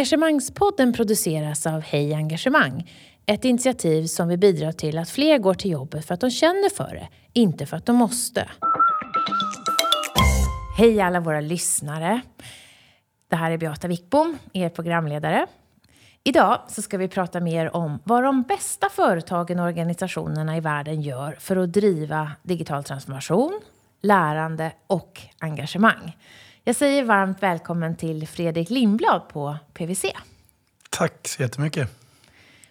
Engagemangspodden produceras av Hej Engagemang. Ett initiativ som vill bidra till att fler går till jobbet för att de känner för det, inte för att de måste. Hej alla våra lyssnare. Det här är Beata Wickbom, er programledare. Idag så ska vi prata mer om vad de bästa företagen och organisationerna i världen gör för att driva digital transformation, lärande och engagemang. Jag säger varmt välkommen till Fredrik Lindblad på PWC. Tack så jättemycket.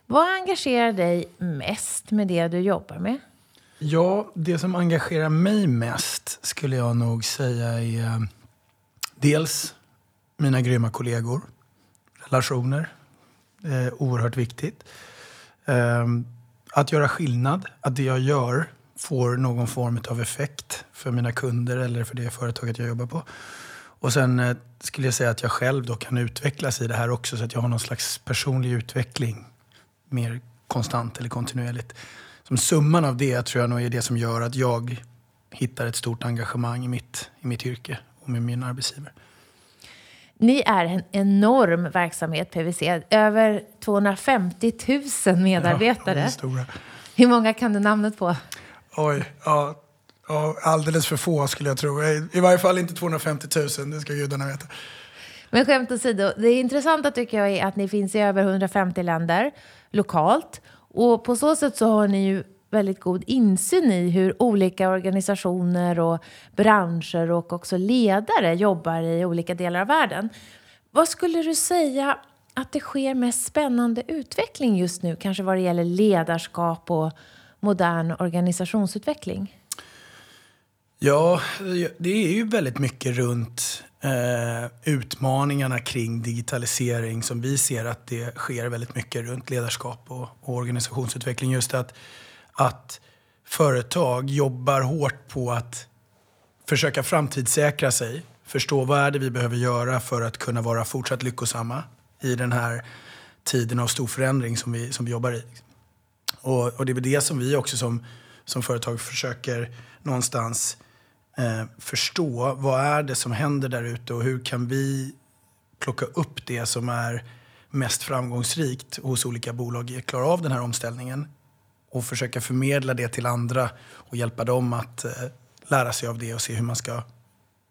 Vad engagerar dig mest med det du jobbar med? Ja, det som engagerar mig mest skulle jag nog säga är eh, dels mina grymma kollegor, relationer, eh, oerhört viktigt. Eh, att göra skillnad, att det jag gör får någon form av effekt för mina kunder eller för det företaget jag jobbar på. Och sen eh, skulle jag säga att jag själv då kan utvecklas i det här också så att jag har någon slags personlig utveckling mer konstant eller kontinuerligt. Som summan av det tror jag nog är det som gör att jag hittar ett stort engagemang i mitt, i mitt yrke och med min arbetsgivare. Ni är en enorm verksamhet, PWC. Över 250 000 medarbetare. Ja, stora. Hur många kan du namnet på? Oj, ja, ja, alldeles för få skulle jag tro. Eh, I varje fall inte 250 000, det ska gudarna veta. Men skämt åsido, det intressanta tycker jag är att ni finns i över 150 länder lokalt. Och på så sätt så har ni ju väldigt god insyn i hur olika organisationer och branscher och också ledare jobbar i olika delar av världen. Vad skulle du säga att det sker mest spännande utveckling just nu, kanske vad det gäller ledarskap och modern organisationsutveckling? Ja, det är ju väldigt mycket runt eh, utmaningarna kring digitalisering som vi ser att det sker väldigt mycket runt ledarskap och, och organisationsutveckling. Just att, att företag jobbar hårt på att försöka framtidssäkra sig, förstå vad är det vi behöver göra för att kunna vara fortsatt lyckosamma i den här tiden av stor förändring som vi, som vi jobbar i. Och, och det är väl det som vi också som, som företag försöker någonstans eh, förstå. Vad är det som händer där ute och hur kan vi plocka upp det som är mest framgångsrikt hos olika bolag, i att klara av den här omställningen och försöka förmedla det till andra och hjälpa dem att eh, lära sig av det och se hur man ska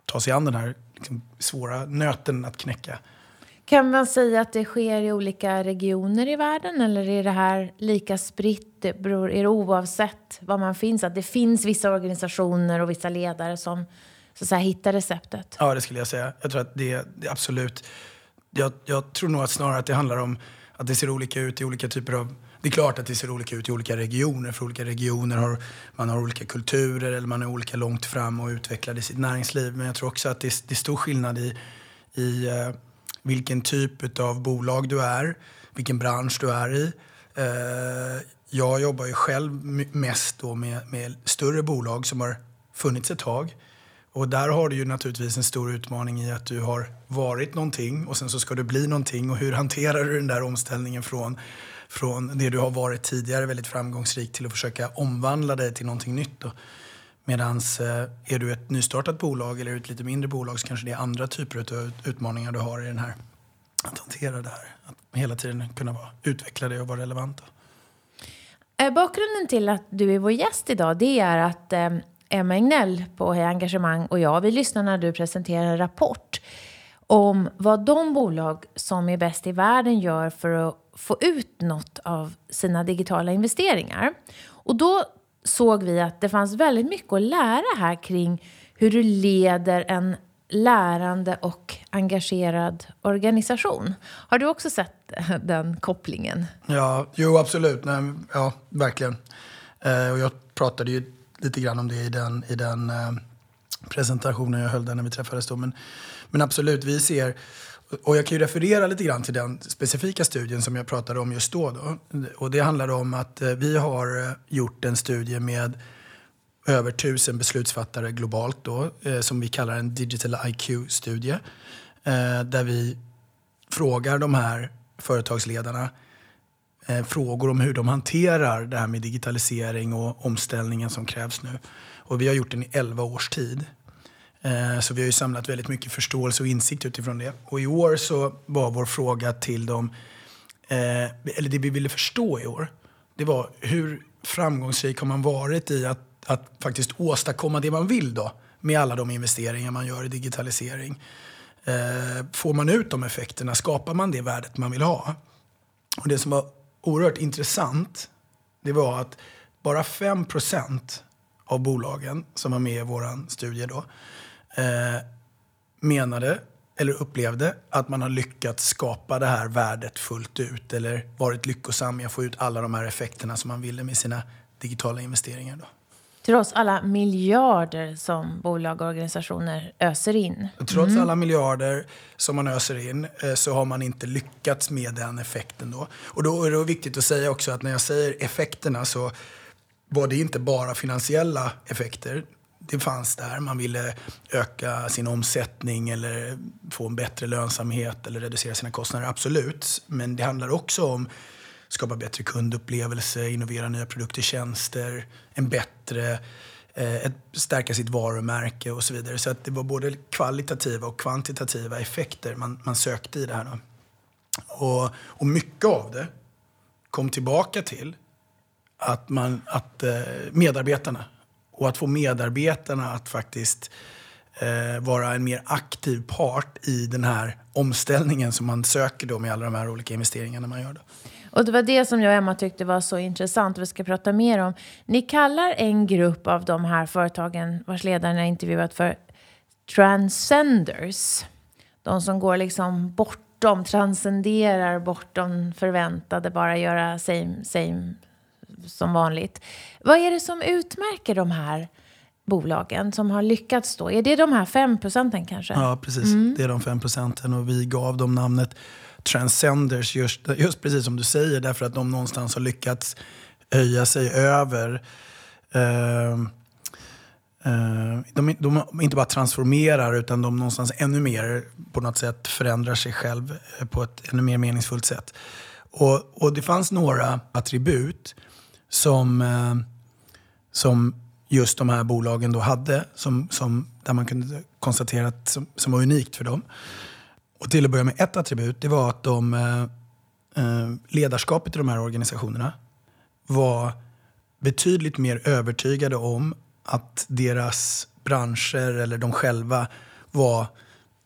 ta sig an den här liksom, svåra nöten att knäcka. Kan man säga att det sker i olika regioner i världen eller är det här lika spritt? Det Beror, är det oavsett var man finns? Att det finns vissa organisationer och vissa ledare som så att säga, hittar receptet? Ja, det skulle jag säga. Jag tror att det, det absolut. Jag, jag tror nog att snarare att det handlar om att det ser olika ut i olika typer av det är klart att det ser olika ut i olika regioner. För olika regioner har man har olika kulturer eller man är olika långt fram och utvecklad i sitt näringsliv. Men jag tror också att det är, det är stor skillnad i, i uh, vilken typ av bolag du är, vilken bransch du är i. Uh, jag jobbar ju själv mest då med, med större bolag som har funnits ett tag. Och där har du ju naturligtvis en stor utmaning i att du har varit någonting och sen så ska du bli någonting. Och hur hanterar du den där omställningen från från det du har varit tidigare väldigt framgångsrik till att försöka omvandla dig till någonting nytt. Medan eh, är du ett nystartat bolag eller ett lite mindre bolag så kanske det är andra typer av utmaningar du har i den här. Att hantera det här. Att hela tiden kunna vara, utveckla dig och vara relevant. Då. Eh, bakgrunden till att du är vår gäst idag det är att eh, Emma Egnell på Hej Engagemang och jag, vi lyssnar när du presenterar en rapport om vad de bolag som är bäst i världen gör för att få ut något av sina digitala investeringar. Och då såg vi att det fanns väldigt mycket att lära här kring hur du leder en lärande och engagerad organisation. Har du också sett eh, den kopplingen? Ja, jo absolut. Nej, ja, verkligen. Eh, och jag pratade ju lite grann om det i den, i den eh, presentationen jag höll där när vi träffades då. Men, men absolut, vi ser och jag kan ju referera lite grann till den specifika studien som jag pratade om just då. då. Och det handlar om att eh, vi har eh, gjort en studie med över tusen beslutsfattare globalt då, eh, som vi kallar en digital IQ-studie. Eh, där vi frågar de här företagsledarna eh, frågor om hur de hanterar det här med digitalisering och omställningen som krävs nu. Och vi har gjort den i 11 års tid. Eh, så vi har ju samlat väldigt mycket förståelse och insikt utifrån det. Och i år så var vår fråga till dem, eh, eller det vi ville förstå i år, det var hur framgångsrik har man varit i att, att faktiskt åstadkomma det man vill då med alla de investeringar man gör i digitalisering. Eh, får man ut de effekterna? Skapar man det värdet man vill ha? Och det som var oerhört intressant, det var att bara 5% av bolagen som var med i vår studie då, eh, menade eller upplevde att man har lyckats skapa det här värdet fullt ut eller varit lyckosam i att få ut alla de här effekterna som man ville med sina digitala investeringar. Då. Trots alla miljarder som bolag och organisationer öser in. Trots mm. alla miljarder som man öser in eh, så har man inte lyckats med den effekten. Då. Och då är det viktigt att säga också att när jag säger effekterna så var det inte bara finansiella effekter. Det fanns där. Man ville öka sin omsättning eller få en bättre lönsamhet eller reducera sina kostnader. Absolut. Men det handlar också om skapa bättre kundupplevelse, innovera nya produkter och tjänster, en bättre, eh, ett, stärka sitt varumärke och så vidare. Så att det var både kvalitativa och kvantitativa effekter man, man sökte i det här. Då. Och, och mycket av det kom tillbaka till att, man, att eh, medarbetarna och att få medarbetarna att faktiskt eh, vara en mer aktiv part i den här omställningen som man söker då med alla de här olika investeringarna man gör. Då. Och det var det som jag och Emma tyckte var så intressant och vi ska prata mer om. Ni kallar en grupp av de här företagen vars ledare ni har intervjuat för transcenders. De som går liksom bortom, transcenderar bortom förväntade, bara göra same, same som vanligt. Vad är det som utmärker de här bolagen som har lyckats då? Är det de här fem procenten kanske? Ja, precis. Mm. Det är de fem procenten och vi gav dem namnet transcenders just, just precis som du säger därför att de någonstans har lyckats höja sig över eh, eh, de, de, inte bara transformerar utan de någonstans ännu mer på något sätt förändrar sig själv eh, på ett ännu mer meningsfullt sätt. Och, och det fanns några attribut som, eh, som just de här bolagen då hade, som, som, där man kunde konstatera att som, som var unikt för dem. Och till att börja med ett attribut, det var att de, eh, eh, ledarskapet i de här organisationerna var betydligt mer övertygade om att deras branscher eller de själva var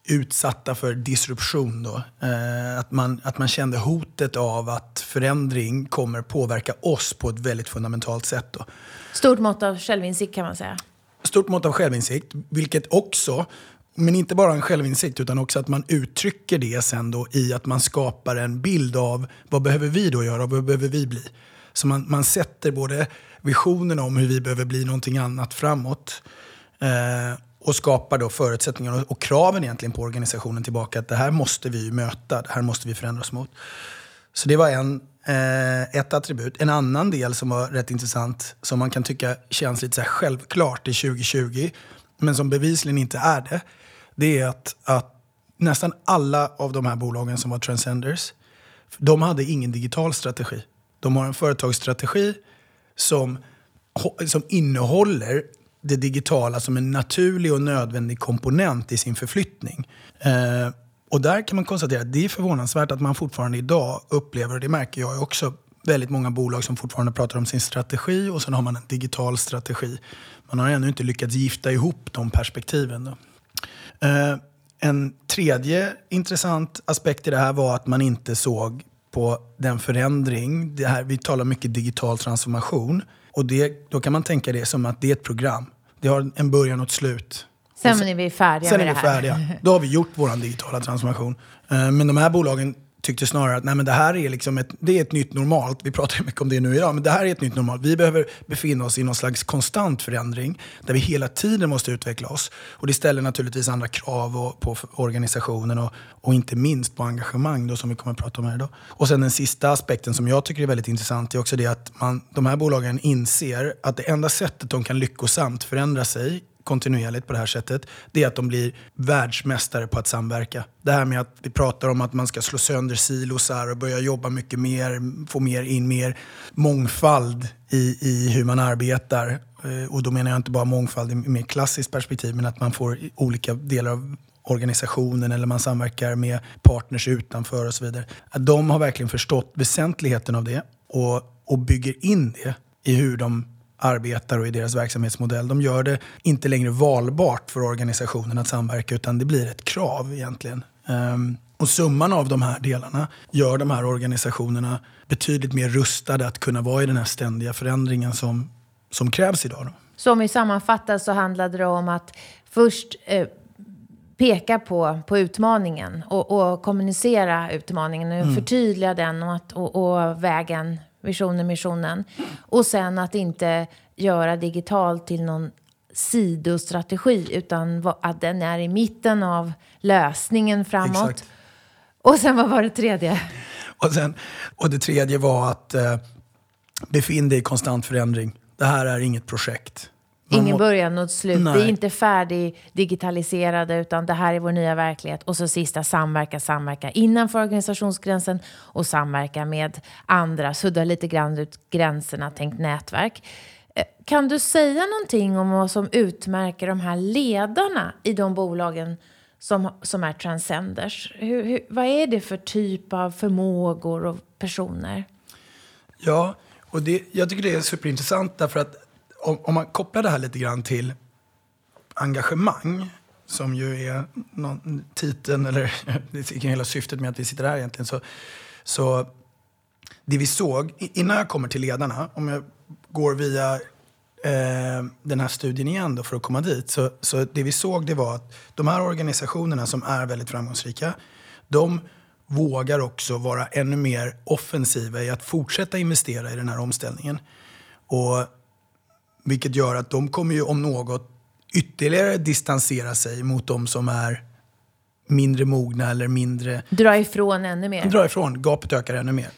utsatta för disruption. Då. Eh, att, man, att man kände hotet av att förändring kommer påverka oss på ett väldigt fundamentalt sätt. Då. Stort mått av självinsikt kan man säga. Stort mått av självinsikt, vilket också men inte bara en självinsikt utan också att man uttrycker det sen då i att man skapar en bild av vad behöver vi då göra och vad behöver vi bli. Så man, man sätter både visionen om hur vi behöver bli någonting annat framåt eh, och skapar då förutsättningar och, och, kraven egentligen på organisationen tillbaka att det här måste vi möta, det här måste vi förändra oss mot. Så det var en, eh, ett attribut. En annan del som var rätt intressant som man kan tycka känns lite så självklart i 2020 men som bevisligen inte är det det är att, att nästan alla av de här bolagen som var transcenders, de hade ingen digital strategi. De har en företagsstrategi som, som innehåller det digitala som en naturlig och nödvändig komponent i sin förflyttning. Eh, och där kan man konstatera att det är förvånansvärt att man fortfarande idag upplever, och det märker jag också, väldigt många bolag som fortfarande pratar om sin strategi och sen har man en digital strategi. Man har ännu inte lyckats gifta ihop de perspektiven. Då. Eh, en tredje intressant aspekt i det här var att man inte såg på den förändring. Det här, vi talar mycket digital transformation. Och det, då kan man tänka det som att det är ett program. Det har en början och ett slut. Sen, sen är vi färdiga med det här. Sen är vi färdiga. Då har vi gjort vår digitala transformation. Eh, men de här bolagen tyckte snarare att nej, men det här är, liksom ett, det är ett nytt normalt. Vi pratar mycket om det nu idag, men det här är ett nytt normalt. Vi behöver befinna oss i någon slags konstant förändring där vi hela tiden måste utveckla oss. Och det ställer naturligtvis andra krav och, på organisationen och, och, inte minst på engagemang då, som vi kommer att prata om här idag. Och sen den sista aspekten som jag tycker är väldigt intressant är också det att man, de här bolagen inser att det enda sättet de kan lyckosamt förändra sig kontinuerligt på det här sättet, det är att de blir världsmästare på att samverka. Det här med att vi pratar om att man ska slå sönder silosar och börja jobba mycket mer, få mer in mer mångfald i, i hur man arbetar. Eh, och då menar jag inte bara mångfald i mer klassiskt perspektiv, men att man får olika delar av organisationen eller man samverkar med partners utanför och så vidare. Att de har verkligen förstått väsentligheten av det och, och bygger in det i hur de arbetar och i deras verksamhetsmodell. De gör det inte längre valbart för organisationen att samverka utan det blir ett krav egentligen. Um, och summan av de här delarna gör de här organisationerna betydligt mer rustade att kunna vara i den här ständiga förändringen som, som krävs idag. Då. Så om vi sammanfattar så handlade det om att först eh, peka på, på utmaningen och, och kommunicera utmaningen och mm. förtydliga den och, att, och, och vägen, visionen, missionen. Och sen att inte göra digital till någon sidostrategi utan att den är i mitten av lösningen framåt. Exakt. Och sen vad var det tredje? Och, sen, och det tredje var att eh, befinna dig i konstant förändring. Det här är inget projekt. Ingen början och slut. Nej. Det är inte färdigdigitaliserade utan det här är vår nya verklighet. Och så sista, samverka, samverka innanför organisationsgränsen och samverka med andra. Sudda lite grann ut gränserna, tänk nätverk. Eh, kan du säga någonting om vad som utmärker de här ledarna i de bolagen som, som är transcenders? Hur, hur, vad är det för typ av förmågor och personer? Ja, och det, jag tycker det är superintressant därför att om, om, man kopplar det här lite grann till engagemang som ju är någon, titeln, eller hela syftet med att vi sitter här egentligen. Så, så det vi såg, innan jag kommer till ledarna, om jag går via eh, den här studien igen då för att komma dit. Så, så det vi såg det var att de här organisationerna som är väldigt framgångsrika, de vågar också vara ännu mer offensiva i att fortsätta investera i den här omställningen. Och, vilket gör att de kommer ju om något ytterligare distansera sig mot de som är mindre mogna eller mindre... Dra ifrån ännu mer? Dra ifrån. Gapet ökar ännu mer.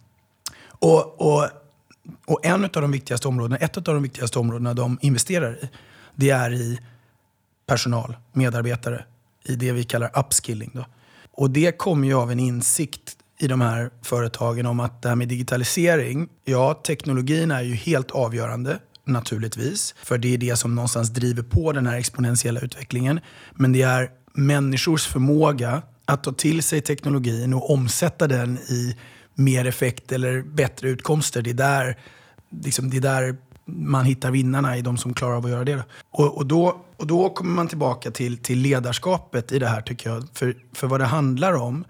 och, och och en av de viktigaste områdena, ett av de viktigaste områdena de investerar i, det är i personal, medarbetare, i det vi kallar upskilling. Då. Och det kommer ju av en insikt i de här företagen om att det här med digitalisering, ja, teknologin är ju helt avgörande naturligtvis, för det är det som någonstans driver på den här exponentiella utvecklingen. Men det är människors förmåga att ta till sig teknologin och omsätta den i mer effekt eller bättre utkomster. Det är där, liksom, det är där man hittar vinnarna i de som klarar av att göra det. Och, och, då, och då kommer man tillbaka till, till ledarskapet i det här tycker jag. För, för vad det handlar om,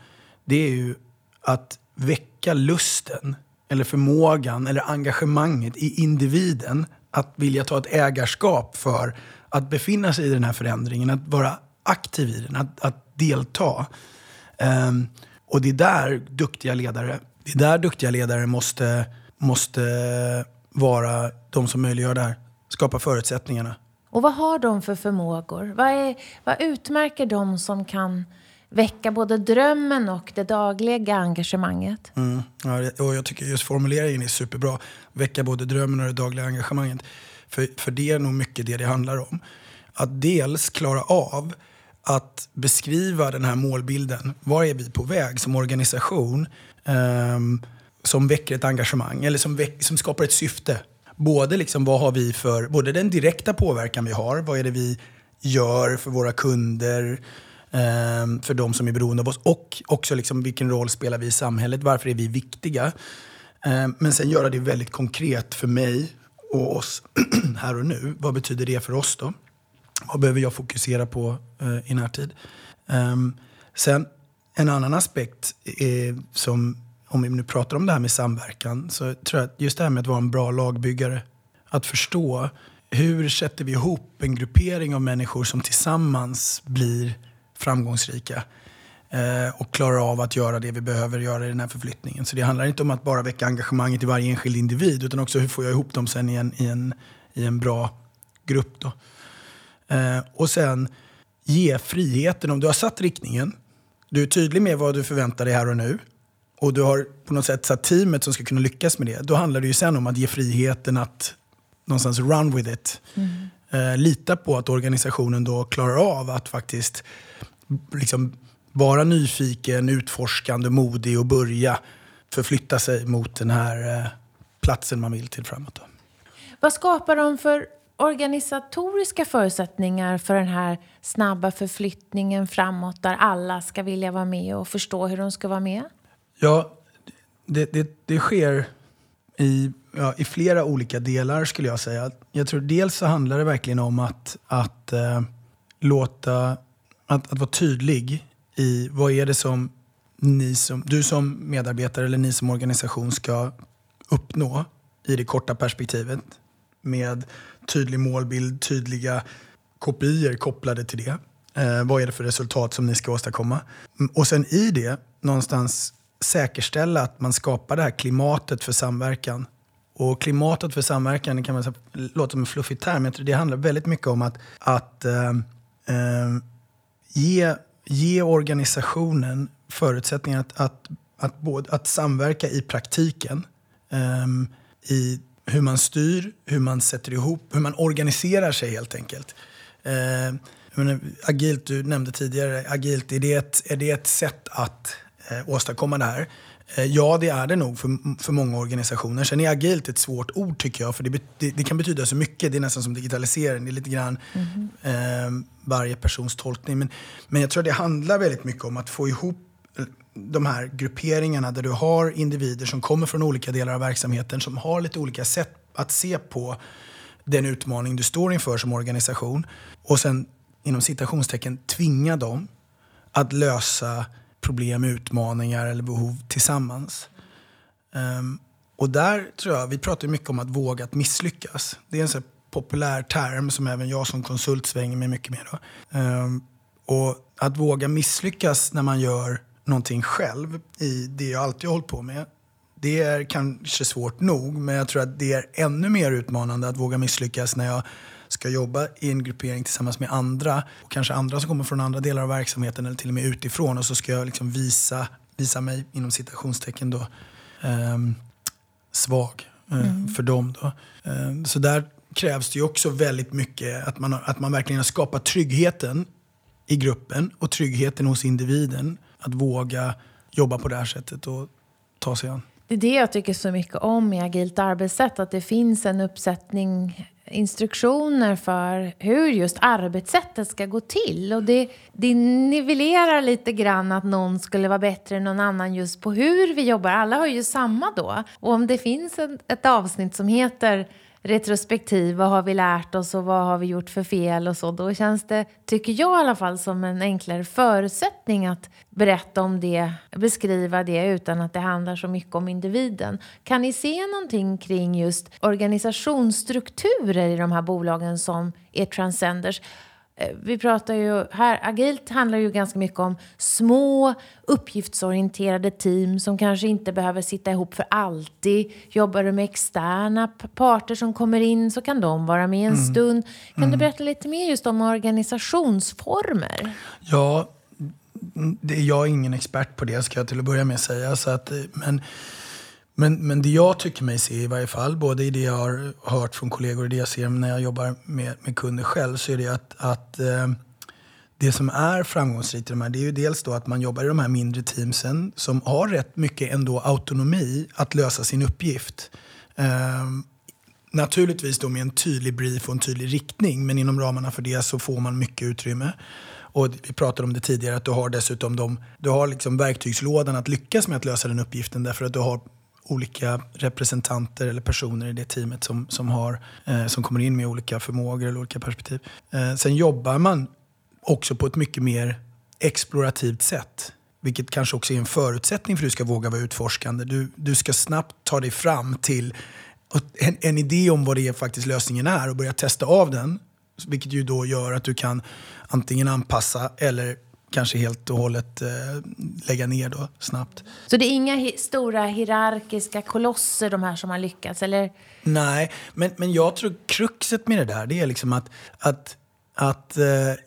det är ju att väcka lusten eller förmågan eller engagemanget i individen att vilja ta ett ägarskap för att befinna sig i den här förändringen, att vara aktiv i den, att, att delta. Um, och det är där duktiga ledare det är där duktiga ledare måste, måste vara de som möjliggör det här. Skapa förutsättningarna. Och vad har de för förmågor? Vad, är, vad utmärker de som kan väcka både drömmen och det dagliga engagemanget? Mm. Ja, och jag tycker just formuleringen är superbra. Väcka både drömmen och det dagliga engagemanget. För, för det är nog mycket det det handlar om. Att dels klara av att beskriva den här målbilden. Var är vi på väg som organisation? Um, som väcker ett engagemang eller som, väck, som skapar ett syfte. Både, liksom, vad har vi för, både den direkta påverkan vi har, vad är det vi gör för våra kunder, Ehm, för de som är beroende av oss och också liksom, vilken roll spelar vi i samhället, varför är vi viktiga? Ehm, men sen göra det väldigt konkret för mig och oss här och nu. Vad betyder det för oss då? Vad behöver jag fokusera på eh, i närtid? Ehm, sen en annan aspekt är, som, om vi nu pratar om det här med samverkan, så tror jag att just det här med att vara en bra lagbyggare, att förstå hur sätter vi ihop en gruppering av människor som tillsammans blir framgångsrika eh, och klarar av att göra det vi behöver göra i den här förflyttningen. Så det handlar inte om att bara väcka engagemanget i varje enskild individ utan också hur får jag ihop dem sen i en, i en, i en bra grupp. Då. Eh, och sen ge friheten. Om du har satt riktningen du är tydlig med vad du förväntar dig här och nu och du har på något sätt satt teamet som ska kunna lyckas med det. Då handlar det ju sen om att ge friheten att någonstans run with it. Mm. Eh, lita på att organisationen då klarar av att faktiskt liksom vara nyfiken, utforskande, modig och börja förflytta sig mot den här eh, platsen man vill till framåt. Då. Vad skapar de för organisatoriska förutsättningar för den här snabba förflyttningen framåt där alla ska vilja vara med och förstå hur de ska vara med? Ja, det, det, det sker i, ja, i flera olika delar skulle jag säga. Jag tror dels så handlar det verkligen om att, att eh, låta, att, att vara tydlig i vad är det som ni som, du som medarbetare eller ni som organisation ska uppnå i det korta perspektivet med tydlig målbild, tydliga kopior kopplade till det. Eh, vad är det för resultat som ni ska åstadkomma? Mm, och sen i det någonstans säkerställa att man skapar det här klimatet för samverkan. Och klimatet för samverkan, det kan man säga, låter som en fluffig term, men det handlar väldigt mycket om att, att eh, eh, ge, ge organisationen förutsättningar att, att, att, både, att samverka i praktiken. Um, I hur man styr, hur man sätter ihop, hur man organiserar sig helt enkelt. Uh, menar, agilt, du nämnde tidigare, agilt, är det ett, är det ett sätt att eh, åstadkomma det här? Eh, ja, det är det nog för, för många organisationer. Sen är agilt ett svårt ord tycker jag, för det, det, det kan betyda så mycket. Det är nästan som digitalisering, det är lite grann mm. eh, varje persons tolkning. Men, men jag tror det handlar väldigt mycket om att få ihop eh, de här grupperingarna där du har individer som kommer från olika delar av verksamheten som har lite olika sätt att se på den utmaning du står inför som organisation. Och sen inom citationstecken tvinga dem att lösa problem, utmaningar eller behov tillsammans. Um, och där tror jag, vi pratar mycket om att våga att misslyckas. Det är en så populär term som även jag som konsult svänger mig mycket med. Um, ehm, och att våga misslyckas när man gör någonting själv i det jag alltid har hållit på med. Det är kanske svårt nog, men jag tror att det är ännu mer utmanande att våga misslyckas när jag ska jobba i en gruppering tillsammans med andra och kanske andra som kommer från andra delar av verksamheten eller till och med utifrån och så ska jag liksom visa, visa mig inom citationstecken då eh, svag eh, mm. för dem. Då. Eh, så där krävs det ju också väldigt mycket att man, att man verkligen har skapat tryggheten i gruppen och tryggheten hos individen att våga jobba på det här sättet och ta sig an. Det är det jag tycker så mycket om i agilt arbetssätt, att det finns en uppsättning instruktioner för hur just arbetssättet ska gå till. Och det, det nivellerar lite grann att någon skulle vara bättre än någon annan just på hur vi jobbar. Alla har ju samma då. Och om det finns ett, ett avsnitt som heter retrospektiv, vad har vi lärt oss och vad har vi gjort för fel och så. Då känns det, tycker jag i alla fall, som en enklare förutsättning att berätta om det, beskriva det utan att det handlar så mycket om individen. Kan ni se någonting kring just organisationsstrukturer i de här bolagen som är transcenders? Eh, vi pratar ju här, agilt handlar ju ganska mycket om små uppgiftsorienterade team som kanske inte behöver sitta ihop för alltid. Jobbar du med externa parter som kommer in så kan de vara med en mm. stund. Kan mm. du berätta lite mer just om organisationsformer? Ja, det, jag är ingen expert på det ska jag till att börja med säga. Så att, men men, men det jag tycker mig se i varje fall, både i det jag har hört från kollegor och det jag ser när jag jobbar med, med kunder själv, så är det att, att eh, det som är framgångsrikt i de här, det är ju dels då att man jobbar i de här mindre teamsen som har rätt mycket ändå autonomi att lösa sin uppgift. Eh, naturligtvis då med en tydlig brief och en tydlig riktning, men inom ramarna för det så får man mycket utrymme. Och vi pratade om det tidigare, att du har dessutom de, du har liksom verktygslådan att lyckas med att lösa den uppgiften därför att du har olika representanter eller personer i det teamet som, som, har, eh, som kommer in med olika förmågor eller olika perspektiv. Eh, sen jobbar man också på ett mycket mer explorativt sätt. Vilket kanske också är en förutsättning för att du ska våga vara utforskande. Du, du ska snabbt ta dig fram till en, en idé om vad det är faktiskt lösningen är och börja testa av den. Vilket ju då gör att du kan antingen anpassa eller kanske helt och hållet eh, lägga ner då snabbt. Så det är inga hi stora hierarkiska kolosser de här som har lyckats? Eller? Nej, men, men jag tror kruxet med det där det är liksom att, att, att eh,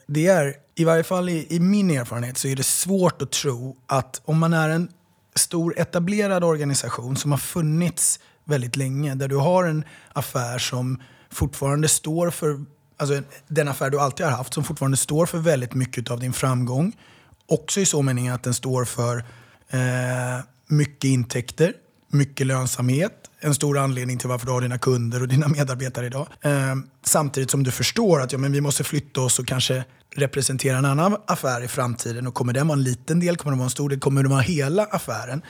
det är, i varje fall i, i min erfarenhet, så är det svårt att tro att om man är en stor etablerad organisation som har funnits väldigt länge, där du har en affär som fortfarande står för alltså den affär du alltid har haft som fortfarande står för väldigt mycket av din framgång. Också i så mening att den står för eh, mycket intäkter mycket lönsamhet, en stor anledning till varför du har dina kunder och dina medarbetare idag. Eh, samtidigt som du förstår att ja, men vi måste flytta oss och kanske representera en annan affär i framtiden. Och kommer den vara en liten del, kommer den vara en stor del, kommer den vara hela affären?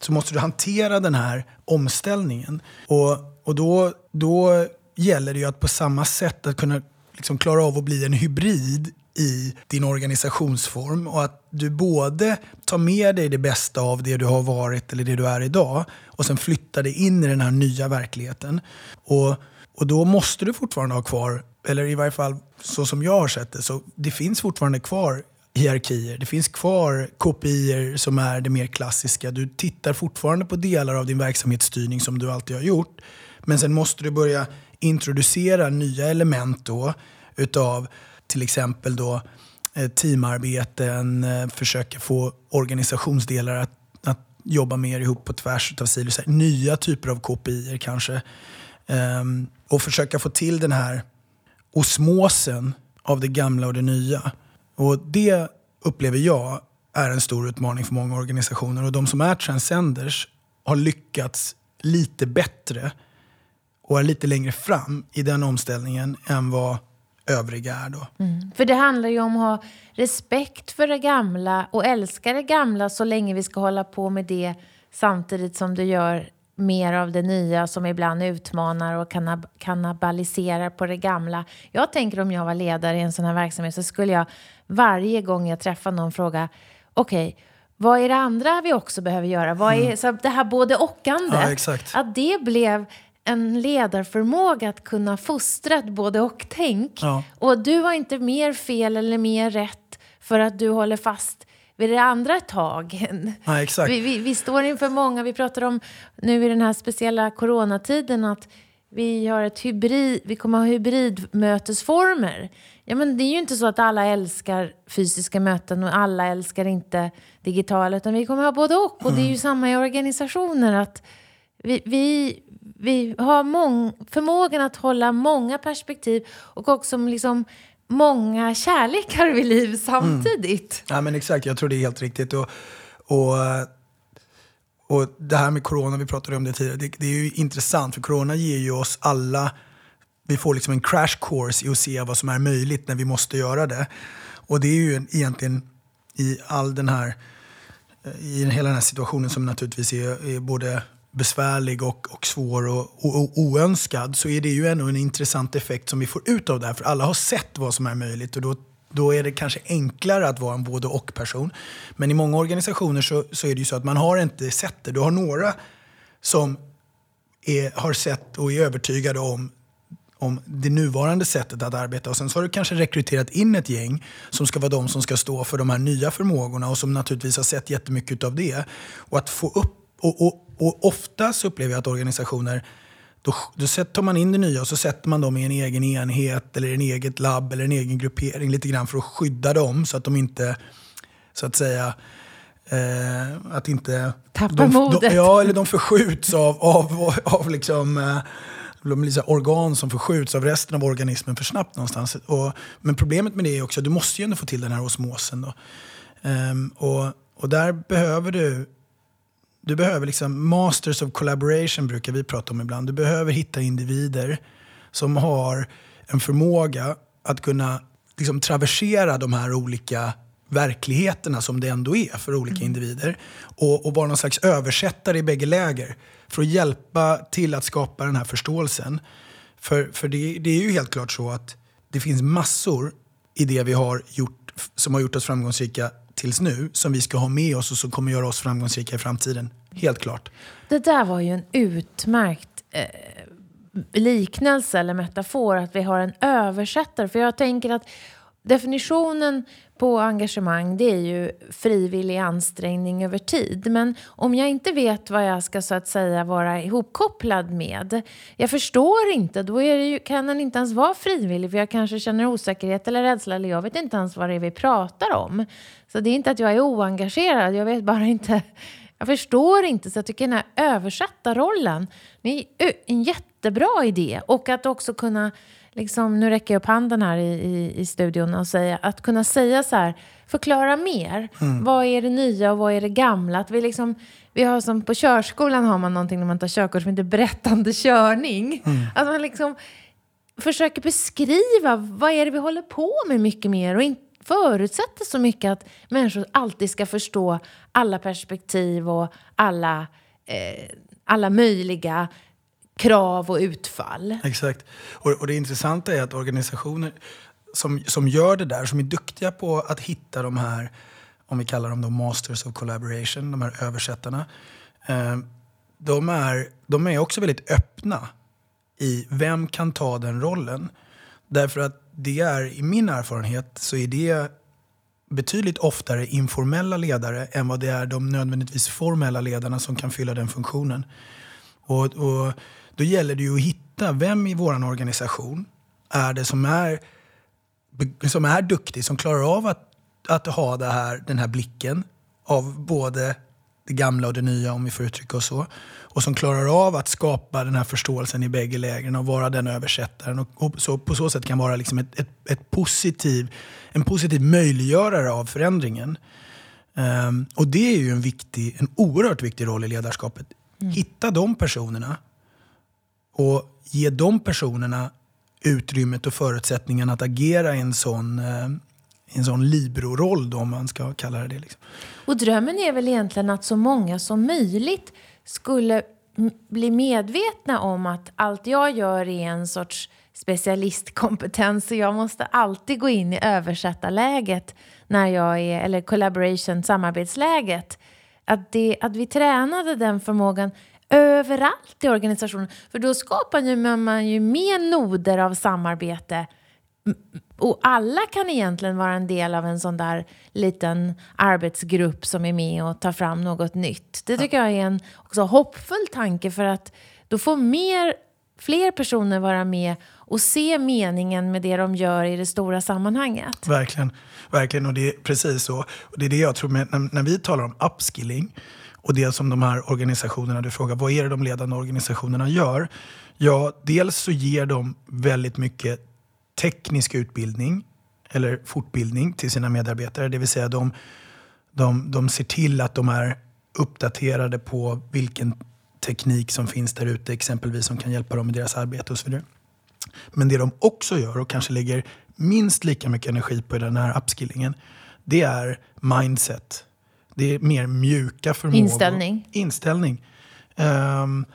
Så måste du hantera den här omställningen. Och, och då, då gäller det ju att på samma sätt att kunna liksom klara av att bli en hybrid i din organisationsform och att du både tar med dig det bästa av det du har varit eller det du är idag och sen flyttar dig in i den här nya verkligheten. Och, och då måste du fortfarande ha kvar, eller i varje fall så som jag har sett det, så det finns fortfarande kvar hierarkier. Det finns kvar kopior som är det mer klassiska. Du tittar fortfarande på delar av din verksamhetsstyrning som du alltid har gjort. Men sen måste du börja introducerar nya element då utav till exempel då eh, teamarbeten, försöker försöka få organisationsdelar att, att jobba mer ihop på tvärs av silos. Nya typer av KPI kanske. Um, och försöka få till den här osmosen av det gamla och det nya. Och det upplever jag är en stor utmaning för många organisationer. Och de som är transcenders har lyckats lite bättre och är lite längre fram i den omställningen än vad övriga är. Då. Mm. För det handlar ju om att ha respekt för det gamla och älska det gamla så länge vi ska hålla på med det samtidigt som du gör mer av det nya som ibland utmanar och kannab kannibaliserar på det gamla. Jag tänker om jag var ledare i en sån här verksamhet så skulle jag varje gång jag träffar någon fråga okej, okay, vad är det andra vi också behöver göra? Vad är, mm. så det här både och-ande, ja, att det blev en ledarförmåga att kunna fostra ett både och-tänk. Ja. Och du har inte mer fel eller mer rätt för att du håller fast vid det andra ett tag. Ja, exakt. Vi, vi, vi, står inför många, vi pratar om nu i den här speciella coronatiden att vi, har ett hybrid, vi kommer ha hybridmötesformer. Ja, men det är ju inte så att alla älskar fysiska möten och alla älskar inte digitala, utan vi kommer ha både och. Och det är ju mm. samma i organisationer. att vi, vi, vi har mång, förmågan att hålla många perspektiv och också liksom många kärlekar vid liv samtidigt. Mm. Ja, men exakt, jag tror det är helt riktigt. Och, och, och det här med corona, vi pratade om det tidigare, det, det är ju intressant för corona ger ju oss alla, vi får liksom en crash course i att se vad som är möjligt när vi måste göra det. Och det är ju egentligen i all den här, i hela den här situationen som naturligtvis är, är både besvärlig och, och svår och, och, och, oönskad så är det ju ändå en intressant effekt som vi får ut av det här. För alla har sett vad som är möjligt och då, då är det kanske enklare att vara en både och-person. Men i många organisationer så, så är det ju så att man har inte sett det. Du har några som är, har sett och är övertygade om om det nuvarande sättet att arbeta. Och sen så har du kanske rekryterat in ett gäng som ska vara de som ska stå för de här nya förmågorna och som naturligtvis har sett jättemycket av det. Och att få upp och, och, och oftast upplever jag att organisationer då, då tar man in det nya och så sätter man dem i en egen enhet eller en eget labb eller en egen gruppering lite grann för att skydda dem så att de inte, så att säga, eh, att inte... Tappar de, modet. De, ja, eller de förskjuts av, av, av liksom, eh, de så organ som förskjuts av resten av organismen för snabbt någonstans. Och, men problemet med det är också att du måste ju ändå få till den här osmosen. Då. Um, och, och där behöver du du behöver liksom masters of collaboration brukar vi prata om ibland. Du behöver hitta individer som har en förmåga att kunna liksom traversera de här olika verkligheterna som det ändå är för olika mm. individer. Och, och vara någon slags översättare i bägge läger för att hjälpa till att skapa den här förståelsen. För, för det, det är ju helt klart så att det finns massor i det vi har gjort som har gjort oss framgångsrika tills nu som vi ska ha med oss och som kommer göra oss framgångsrika i framtiden. Helt klart. Det där var ju en utmärkt eh, liknelse eller metafor, att vi har en översättare. För jag tänker att definitionen på engagemang det är ju frivillig ansträngning över tid. Men om jag inte vet vad jag ska så att säga vara ihopkopplad med, jag förstår inte, då ju, kan den inte ens vara frivillig för jag kanske känner osäkerhet eller rädsla eller jag vet inte ens vad det är vi pratar om. Så det är inte att jag är oengagerad, jag vet bara inte Jag förstår inte, så jag tycker den här översättarrollen, det är en jättebra idé. Och att också kunna, liksom, nu räcker jag upp handen här i, i, i studion och säga, att kunna säga så här, förklara mer. Mm. Vad är det nya och vad är det gamla? Att vi liksom, vi har som på körskolan har man någonting när man tar körkort som heter berättande körning. Mm. Att man liksom försöker beskriva vad är det vi håller på med mycket mer och inte förutsätter så mycket att människor alltid ska förstå alla perspektiv och alla, eh, alla möjliga krav och utfall. Exakt. Och, och det intressanta är att organisationer som, som gör det där, som är duktiga på att hitta de här, om vi kallar dem då masters of collaboration, de här översättarna. Eh, de, är, de är också väldigt öppna i vem kan ta den rollen. Därför att det är, i min erfarenhet, så är det betydligt oftare informella ledare än vad det är de nödvändigtvis formella ledarna som kan fylla den funktionen. Och, och då gäller det ju att hitta vem i vår organisation är det som är, som är duktig, som klarar av att, att ha det här, den här blicken av både det gamla och det nya, om vi får uttrycka oss så. Och som klarar av att skapa den här förståelsen i bägge lägren och vara den översättaren. Och, och så, på så sätt kan vara liksom ett, ett, ett positiv, en positiv möjliggörare av förändringen. Um, och det är ju en, viktig, en oerhört viktig roll i ledarskapet. Mm. Hitta de personerna och ge de personerna utrymmet och förutsättningen att agera i en sån uh, en sån libero-roll om man ska kalla det det. Liksom. Och drömmen är väl egentligen att så många som möjligt skulle bli medvetna om att allt jag gör är en sorts specialistkompetens så jag måste alltid gå in i översättarläget när jag är, eller collaboration, samarbetsläget. Att, det, att vi tränade den förmågan överallt i organisationen. För då skapar man ju mer noder av samarbete och alla kan egentligen vara en del av en sån där liten arbetsgrupp som är med och tar fram något nytt. Det tycker jag är en också hoppfull tanke för att då får mer, fler personer vara med och se meningen med det de gör i det stora sammanhanget. Verkligen, verkligen och det är precis så. Och det är det jag tror med, när, när vi talar om upskilling och det som de här organisationerna, du frågar vad är det de ledande organisationerna gör? Ja, dels så ger de väldigt mycket teknisk utbildning eller fortbildning till sina medarbetare. Det vill säga de, de, de ser till att de är uppdaterade på vilken teknik som finns där ute, exempelvis som kan hjälpa dem i deras arbete och så vidare. Men det de också gör och kanske lägger minst lika mycket energi på i den här upskillingen, det är mindset. Det är mer mjuka förmågor. Inställning. Inställning. Um,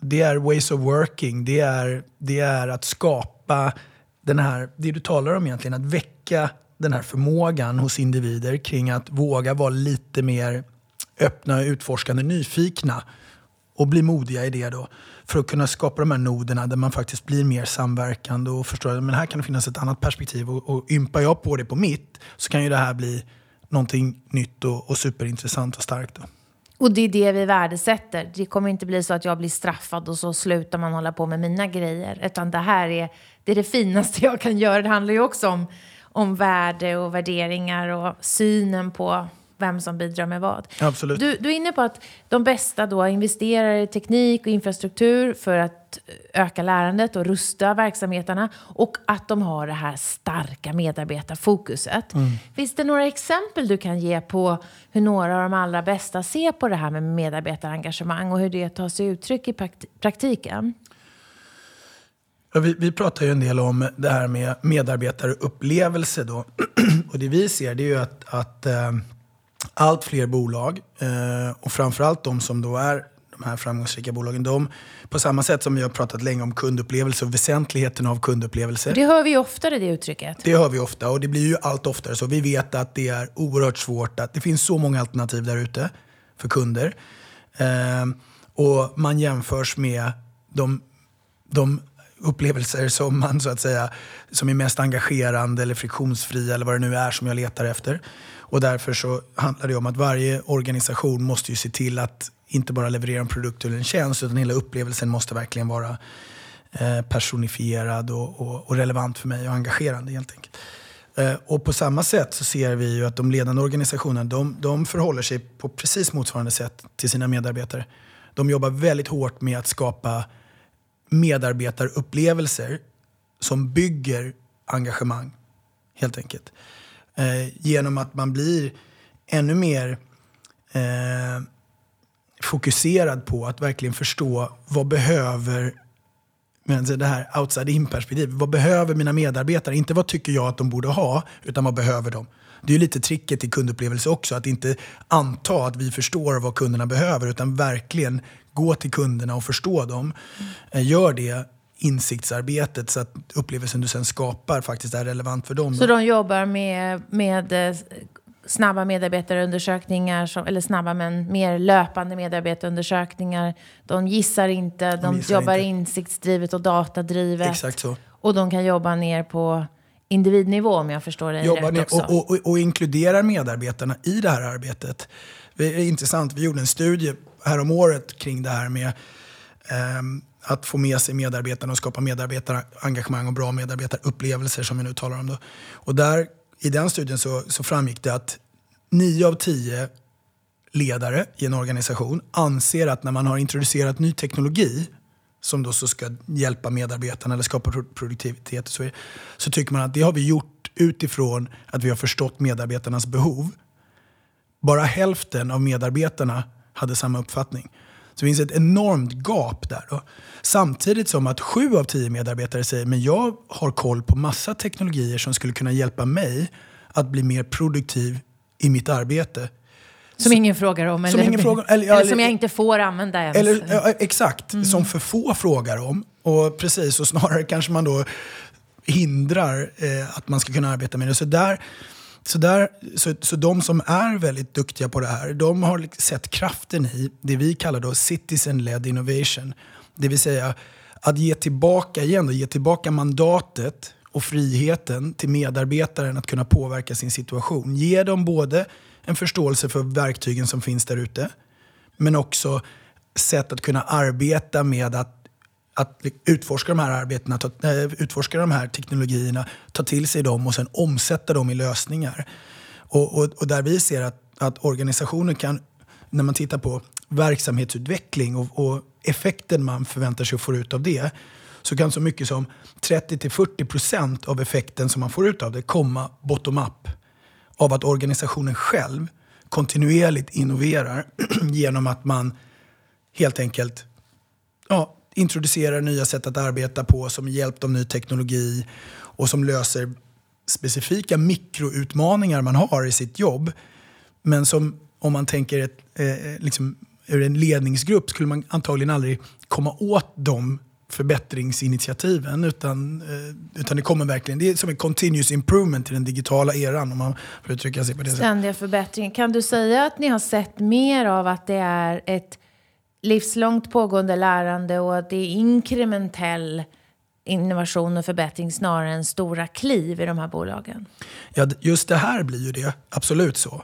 det är ways of working. Det är, det är att skapa den här, det du talar om egentligen, att väcka den här förmågan hos individer kring att våga vara lite mer öppna, utforskande, nyfikna och bli modiga i det då. För att kunna skapa de här noderna där man faktiskt blir mer samverkande och förstår att men här kan det finnas ett annat perspektiv. Och, och ympar jag på det på mitt så kan ju det här bli någonting nytt och, och superintressant och starkt. Då. Och det är det vi värdesätter. Det kommer inte bli så att jag blir straffad och så slutar man hålla på med mina grejer. Utan det här är det, är det finaste jag kan göra. Det handlar ju också om, om värde och värderingar och synen på vem som bidrar med vad. Absolut. Du, du är inne på att de bästa då investerar i teknik och infrastruktur för att öka lärandet och rusta verksamheterna och att de har det här starka medarbetarfokuset. Mm. Finns det några exempel du kan ge på hur några av de allra bästa ser på det här med medarbetarengagemang och hur det tar sig uttryck i praktiken? Vi, vi pratar ju en del om det här med medarbetarupplevelse. Då. och det vi ser det är ju att, att eh, allt fler bolag eh, och framförallt de som då är de här framgångsrika bolagen, de, på samma sätt som vi har pratat länge om kundupplevelse och väsentligheten av kundupplevelse. Det hör vi oftare det uttrycket. Det hör vi ofta och det blir ju allt oftare så. Vi vet att det är oerhört svårt, att det finns så många alternativ där ute för kunder. Eh, och man jämförs med de, de upplevelser som man så att säga som är mest engagerande eller friktionsfria eller vad det nu är som jag letar efter. Och därför så handlar det om att varje organisation måste ju se till att inte bara leverera en produkt eller en tjänst utan hela upplevelsen måste verkligen vara eh, personifierad och, och, och, relevant för mig och engagerande helt enkelt. Eh, och på samma sätt så ser vi ju att de ledande organisationerna de, de förhåller sig på precis motsvarande sätt till sina medarbetare. De jobbar väldigt hårt med att skapa medarbetarupplevelser som bygger engagemang, helt enkelt. Eh, genom att man blir ännu mer eh, fokuserad på att verkligen förstå vad behöver men det här outside-in-perspektivet. Vad behöver mina medarbetare? Inte vad tycker jag att de borde ha, utan vad behöver de? Det är ju lite tricket i kundupplevelse också, att inte anta att vi förstår vad kunderna behöver, utan verkligen gå till kunderna och förstå dem. Mm. Gör det insiktsarbetet så att upplevelsen du sen skapar faktiskt är relevant för dem. Så de jobbar med, med eh, snabba medarbetarundersökningar, som, eller snabba men mer löpande medarbetarundersökningar. De gissar inte, de, de gissar jobbar inte. insiktsdrivet och datadrivet. Exakt så. Och de kan jobba ner på individnivå om jag förstår dig Jobbar rätt också. Och, och, och, inkluderar medarbetarna i det här arbetet. Det är intressant, vi gjorde en studie här om året kring det här med Ehm, att få med sig medarbetarna och skapa medarbetarengagemang och bra medarbetarupplevelser som vi nu talar om. Då. Och där, I den studien så, så framgick det att nio av tio ledare i en organisation anser att när man har introducerat ny teknologi som då så ska hjälpa medarbetarna eller skapa produktivitet så, så tycker man att det har vi gjort utifrån att vi har förstått medarbetarnas behov. Bara hälften av medarbetarna hade samma uppfattning. Så det finns ett enormt gap där. Då. Samtidigt som att sju av tio medarbetare säger men jag har koll på massa teknologier som skulle kunna hjälpa mig att bli mer produktiv i mitt arbete. Som så, ingen frågar om? Eller, ingen frågar, eller, eller, eller, som jag inte får använda ens? Eller, ja, exakt, mm. som för få frågar om. Och precis, och snarare kanske man då hindrar eh, att man ska kunna arbeta med det. Så där så, där, så, så de som är väldigt duktiga på det här, de har sett kraften i det vi kallar då citizen-led innovation. Det vill säga att ge tillbaka igen, då, ge tillbaka mandatet och friheten till medarbetaren att kunna påverka sin situation. Ge dem både en förståelse för verktygen som finns där ute, men också sätt att kunna arbeta med att att utforska de här arbetena, ta, eh, utforska de här teknologierna, ta till sig dem och sen omsätta dem i lösningar. Och, och, och där vi ser att, att organisationer kan, när man tittar på verksamhetsutveckling och, och effekten man förväntar sig att få ut av det, så kan så mycket som 30-40% av effekten som man får ut av det komma bottom-up. Av att organisationen själv kontinuerligt innoverar genom att man helt enkelt ja, introducerar nya sätt att arbeta på som hjälpt av ny teknologi och som löser specifika mikroutmaningar man har i sitt jobb. Men som om man tänker ett, eh, liksom, ur en ledningsgrupp skulle man antagligen aldrig komma åt de förbättringsinitiativen. Utan, eh, utan det kommer verkligen, det är som en continuous improvement i den digitala eran om man får uttrycka sig på det sättet. Ständiga förbättringar. Kan du säga att ni har sett mer av att det är ett livslångt pågående lärande och att det är inkrementell innovation och förbättring snarare än stora kliv i de här bolagen? Ja, just det här blir ju det, absolut så.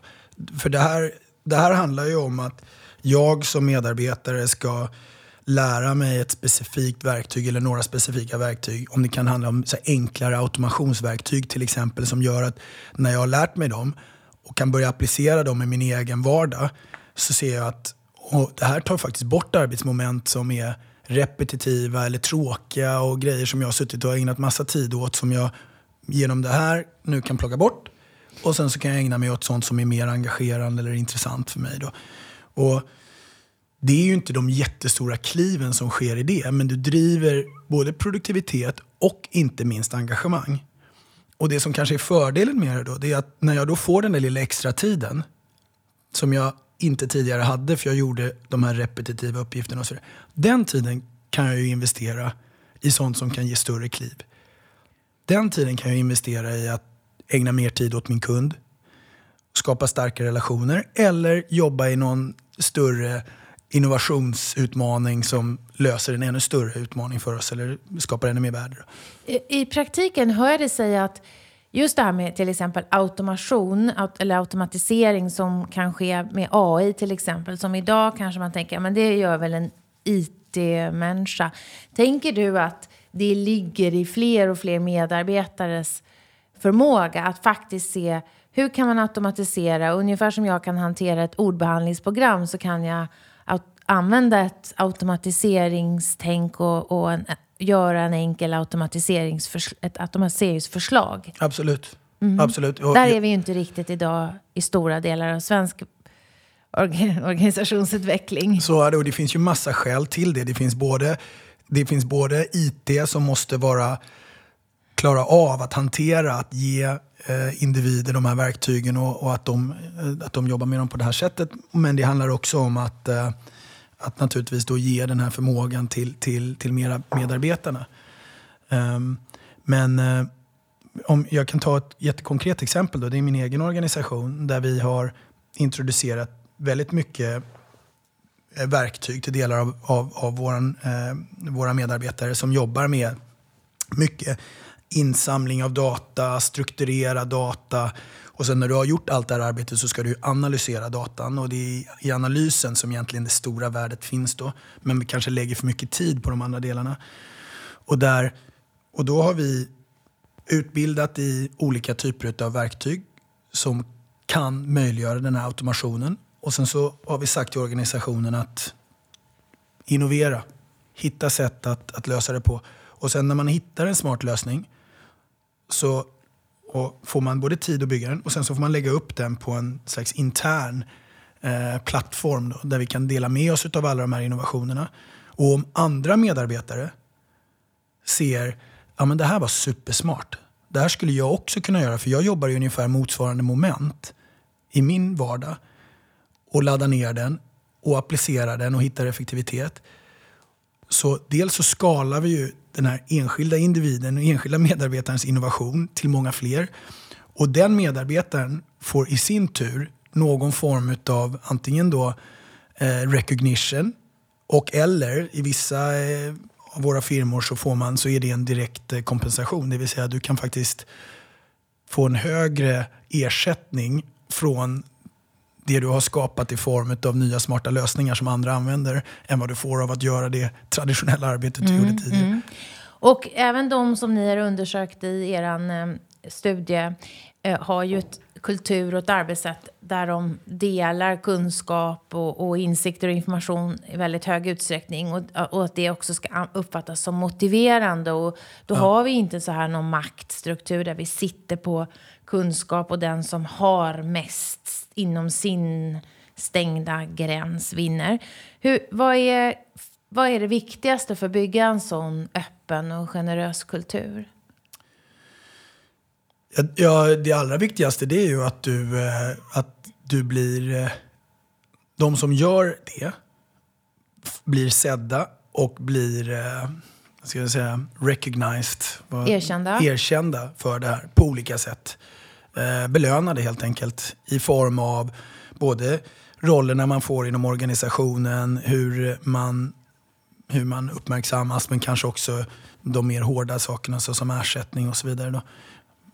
För det här, det här handlar ju om att jag som medarbetare ska lära mig ett specifikt verktyg eller några specifika verktyg. Om det kan handla om så enklare automationsverktyg till exempel som gör att när jag har lärt mig dem och kan börja applicera dem i min egen vardag så ser jag att och det här tar faktiskt bort arbetsmoment som är repetitiva eller tråkiga och grejer som jag har suttit och ägnat massa tid åt som jag genom det här nu kan plocka bort. Och sen så kan jag ägna mig åt sånt som är mer engagerande eller intressant för mig. Då. Och det är ju inte de jättestora kliven som sker i det, men du driver både produktivitet och inte minst engagemang. Och det som kanske är fördelen med det då, det är att när jag då får den där lilla extra tiden som jag inte tidigare hade för jag gjorde de här repetitiva uppgifterna. Och så Den tiden kan jag ju investera i sånt som kan ge större kliv. Den tiden kan jag investera i att ägna mer tid åt min kund, skapa starka relationer eller jobba i någon större innovationsutmaning som löser en ännu större utmaning för oss eller skapar ännu mer värde. I, I praktiken hör jag dig säga att Just det här med till exempel automation eller automatisering som kan ske med AI till exempel. Som idag kanske man tänker, men det gör väl en IT-människa. Tänker du att det ligger i fler och fler medarbetares förmåga att faktiskt se hur kan man automatisera? Ungefär som jag kan hantera ett ordbehandlingsprogram så kan jag använda ett automatiseringstänk och, och en, göra en enkel automatiseringsförs ett automatiseringsförslag. Absolut. Mm. Absolut. Och Där är vi ju inte riktigt idag i stora delar av svensk organisationsutveckling. Så är det, och det finns ju massa skäl till det. Det finns både, det finns både IT som måste vara klara av att hantera, att ge eh, individer de här verktygen och, och, att, de, eh, att de jobbar med dem på det här sättet. Men det handlar också om att, eh, att naturligtvis då ge den här förmågan till, till, till mera medarbetarna. Um, men eh, om jag kan ta ett jättekonkret exempel. Då, det är min egen organisation där vi har introducerat väldigt mycket eh, verktyg till delar av, av, av våran, eh, våra medarbetare som jobbar med mycket insamling av data, strukturera data och sen när du har gjort allt det här arbetet så ska du analysera datan och det är i analysen som egentligen det stora värdet finns då. Men vi kanske lägger för mycket tid på de andra delarna. Och, där, och då har vi utbildat i olika typer av verktyg som kan möjliggöra den här automationen. Och sen så har vi sagt till organisationen att innovera, hitta sätt att, att lösa det på. Och sen när man hittar en smart lösning så får man både tid att bygga den och sen så får man lägga upp den på en slags intern eh, plattform då, där vi kan dela med oss av alla de här innovationerna. Och om andra medarbetare ser ja men det här var supersmart. Det här skulle jag också kunna göra för jag jobbar i ungefär motsvarande moment i min vardag och laddar ner den och applicerar den och hittar effektivitet. Så dels så skalar vi ju den här enskilda individen och enskilda medarbetarens innovation till många fler. Och den medarbetaren får i sin tur någon form av antingen då eh, recognition och eller i vissa eh, av våra firmor så, får man, så är det en direkt eh, kompensation. Det vill säga du kan faktiskt få en högre ersättning från det du har skapat i form av nya smarta lösningar som andra använder än vad du får av att göra det traditionella arbetet du mm, gjorde tidigare. Mm. Och även de som ni har undersökt i er eh, studie eh, har ju ett kultur och ett arbetssätt där de delar kunskap och, och insikter och information i väldigt hög utsträckning och, och, att det också ska uppfattas som motiverande. Och då ja. har vi inte så här någon maktstruktur där vi sitter på kunskap och den som har mest inom sin stängda gräns vinner. Hur, vad, är, vad är det viktigaste för att bygga en sån öppen och generös kultur? Ja, det allra viktigaste det är ju att du, eh, att du blir... Eh, de som gör det blir sedda och blir eh, ska jag säga, recognized. Erkända. Erkända för det här på olika sätt. Belönade helt enkelt i form av både rollerna man får inom organisationen, hur man, hur man uppmärksammas men kanske också de mer hårda sakerna såsom ersättning och så vidare. Då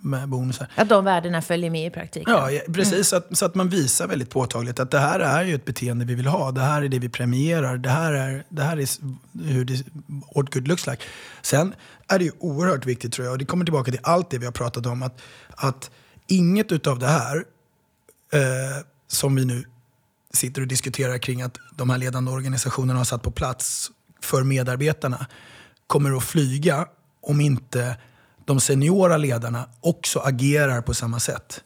med bonusar. Att de värdena följer med i praktiken? Ja, precis. Mm. Så, att, så att man visar väldigt påtagligt att det här är ju ett beteende vi vill ha. Det här är det vi premierar. Det här är, det här är hur det, what good looks like. Sen är det ju oerhört viktigt tror jag, och det kommer tillbaka till allt det vi har pratat om, att, att inget utav det här eh, som vi nu sitter och diskuterar kring att de här ledande organisationerna har satt på plats för medarbetarna kommer att flyga om inte de seniora ledarna också agerar på samma sätt.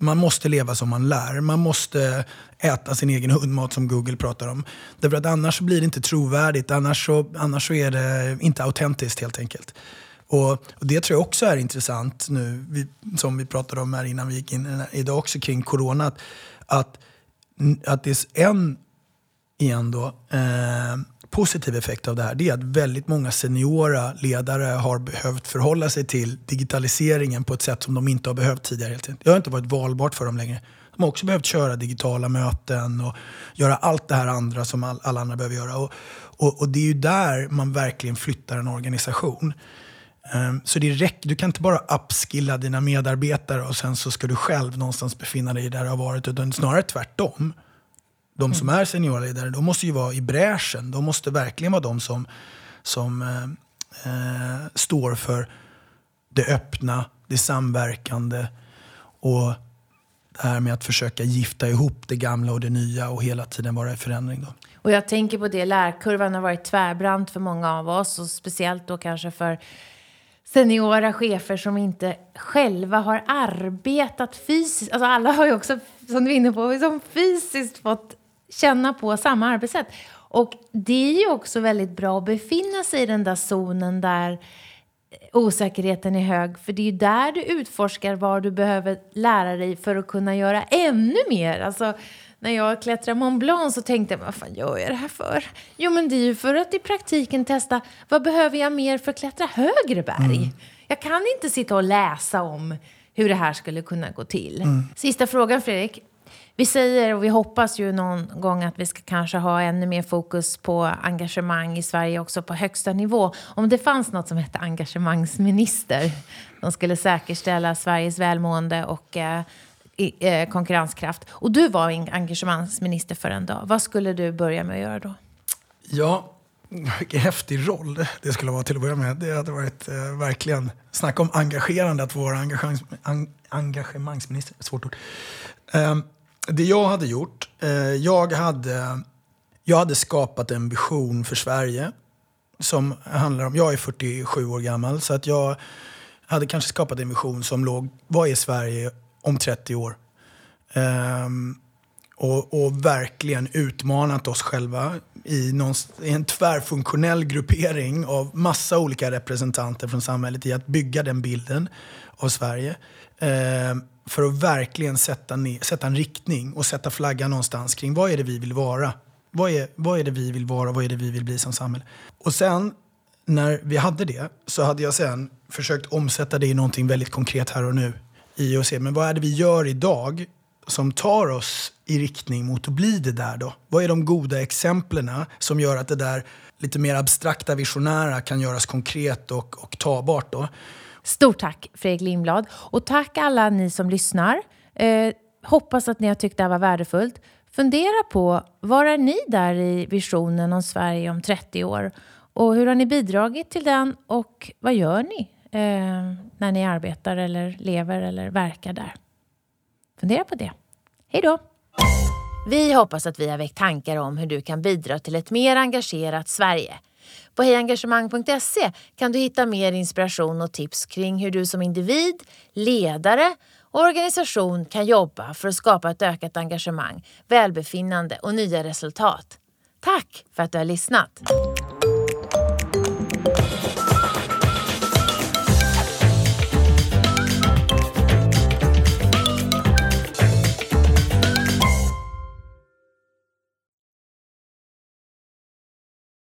Man måste leva som man lär. Man måste äta sin egen hundmat som Google pratar om. Därför att annars blir det inte trovärdigt. Annars så, annars så är det inte autentiskt helt enkelt. Och, och, Det tror jag också är intressant nu, vi, som vi pratade om här innan vi gick in idag också kring corona. Att, att, att det är en, igen då, eh, positiv effekt av det här det är att väldigt många seniora ledare har behövt förhålla sig till digitaliseringen på ett sätt som de inte har behövt tidigare. Det har inte varit valbart för dem längre. De har också behövt köra digitala möten och göra allt det här andra som all, alla andra behöver göra. Och, och, och, det är ju där man verkligen flyttar en organisation. Um, så det räcker, du kan inte bara upskilla dina medarbetare och sen så ska du själv någonstans befinna dig där du har varit. Utan snarare tvärtom de som är seniorledare, de måste ju vara i bräschen. De måste verkligen vara de som, som eh, eh, står för det öppna, det det samverkande och det här med att försöka gifta ihop det gamla och det nya och hela tiden vara i förändring. Då. Och jag tänker på det, lärkurvan har varit tvärbrant för många av oss och speciellt då kanske för seniora chefer som inte själva har arbetat fysiskt. Alltså alla har ju också, som du är inne på, liksom fysiskt fått känna på samma arbetssätt. Och det är ju också väldigt bra att befinna sig i den där zonen där osäkerheten är hög. För det är ju där du utforskar vad du behöver lära dig för att kunna göra ännu mer. Alltså, när jag klättrade Mont Blanc så tänkte jag, vad fan gör jag det här för? Jo, men det är ju för att i praktiken testa, vad behöver jag mer för att klättra högre berg? Mm. Jag kan inte sitta och läsa om hur det här skulle kunna gå till. Mm. Sista frågan, Fredrik. Vi säger och vi hoppas ju någon gång att vi ska kanske ha ännu mer fokus på engagemang i Sverige också på högsta nivå. Om det fanns något som hette engagemangsminister som skulle säkerställa Sveriges välmående och eh, eh, konkurrenskraft och du var engagemangsminister för en dag, vad skulle du börja med att göra då? Ja, vilken häftig roll det skulle vara till att börja med. Det hade varit eh, verkligen, snacka om engagerande att vara engagemang, en, engagemangsminister, svårt ord. Eh, det jag hade gjort, eh, jag, hade, jag hade skapat en vision för Sverige som handlar om, jag är 47 år gammal, så att jag hade kanske skapat en vision som låg, vad är Sverige om 30 år? Um, och, och, verkligen utmanat oss själva i, någon, i, en tvärfunktionell gruppering av massa olika representanter från samhället i att bygga den bilden av Sverige. Um, för att verkligen sätta, ner, sätta en riktning och sätta flaggan någonstans kring vad är det vi vill vara. Vad är, vad är det vi vill vara? Vad är det vi vill bli som samhälle? Och sen när vi hade det så hade jag sen försökt omsätta det i någonting väldigt konkret här och nu. I att se, men vad är det vi gör idag som tar oss i riktning mot att bli det där då? Vad är de goda exemplen som gör att det där lite mer abstrakta visionära kan göras konkret och, och tagbart då? Stort tack Fredrik Lindblad och tack alla ni som lyssnar. Eh, hoppas att ni har tyckt det här var värdefullt. Fundera på var är ni där i visionen om Sverige om 30 år? Och hur har ni bidragit till den och vad gör ni eh, när ni arbetar eller lever eller verkar där? Fundera på det. Hej då! Vi hoppas att vi har väckt tankar om hur du kan bidra till ett mer engagerat Sverige. På hejengagemang.se kan du hitta mer inspiration och tips kring hur du som individ, ledare och organisation kan jobba för att skapa ett ökat engagemang, välbefinnande och nya resultat. Tack för att du har lyssnat!